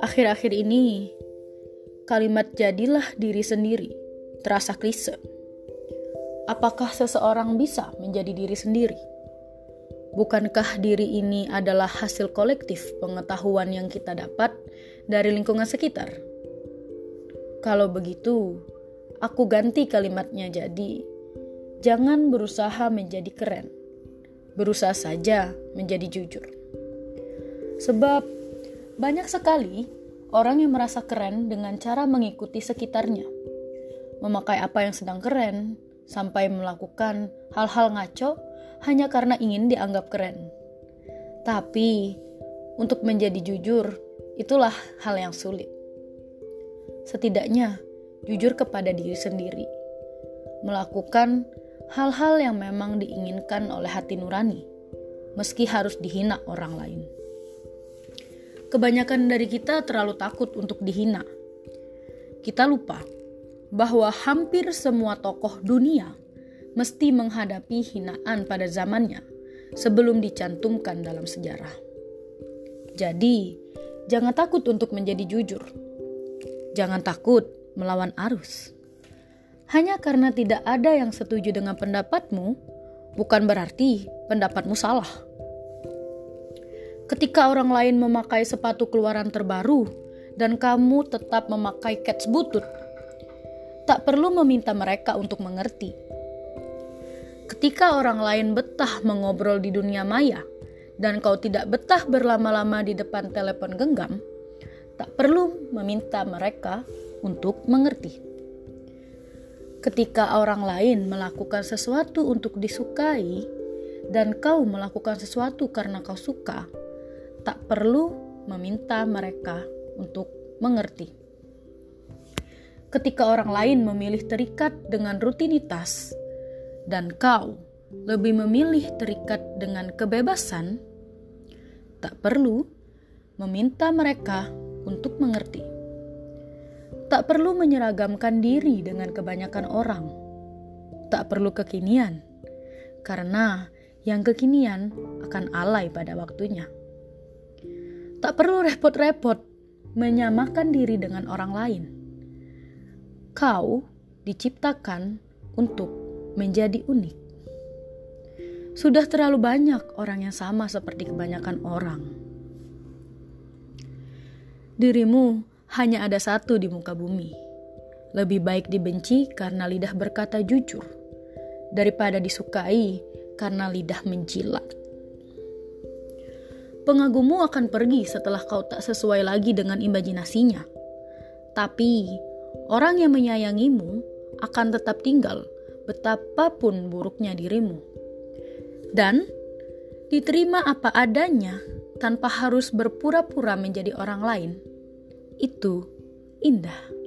Akhir-akhir ini, kalimat "jadilah diri sendiri" terasa klise. Apakah seseorang bisa menjadi diri sendiri? Bukankah diri ini adalah hasil kolektif pengetahuan yang kita dapat dari lingkungan sekitar? Kalau begitu, aku ganti kalimatnya jadi: "Jangan berusaha menjadi keren, berusaha saja menjadi jujur." Sebab banyak sekali orang yang merasa keren dengan cara mengikuti sekitarnya, memakai apa yang sedang keren, sampai melakukan hal-hal ngaco hanya karena ingin dianggap keren. Tapi, untuk menjadi jujur, itulah hal yang sulit. Setidaknya, jujur kepada diri sendiri. Melakukan hal-hal yang memang diinginkan oleh hati nurani, meski harus dihina orang lain. Kebanyakan dari kita terlalu takut untuk dihina. Kita lupa bahwa hampir semua tokoh dunia mesti menghadapi hinaan pada zamannya sebelum dicantumkan dalam sejarah. Jadi, jangan takut untuk menjadi jujur. Jangan takut melawan arus. Hanya karena tidak ada yang setuju dengan pendapatmu, bukan berarti pendapatmu salah. Ketika orang lain memakai sepatu keluaran terbaru dan kamu tetap memakai kets butut, tak perlu meminta mereka untuk mengerti Ketika orang lain betah mengobrol di dunia maya dan kau tidak betah berlama-lama di depan telepon genggam, tak perlu meminta mereka untuk mengerti. Ketika orang lain melakukan sesuatu untuk disukai dan kau melakukan sesuatu karena kau suka, tak perlu meminta mereka untuk mengerti. Ketika orang lain memilih terikat dengan rutinitas dan kau lebih memilih terikat dengan kebebasan, tak perlu meminta mereka untuk mengerti. Tak perlu menyeragamkan diri dengan kebanyakan orang. Tak perlu kekinian, karena yang kekinian akan alay pada waktunya. Tak perlu repot-repot menyamakan diri dengan orang lain. Kau diciptakan untuk menjadi unik. Sudah terlalu banyak orang yang sama seperti kebanyakan orang. Dirimu hanya ada satu di muka bumi. Lebih baik dibenci karena lidah berkata jujur, daripada disukai karena lidah menjilat. Pengagummu akan pergi setelah kau tak sesuai lagi dengan imajinasinya. Tapi, orang yang menyayangimu akan tetap tinggal betapapun buruknya dirimu. Dan diterima apa adanya tanpa harus berpura-pura menjadi orang lain. Itu indah.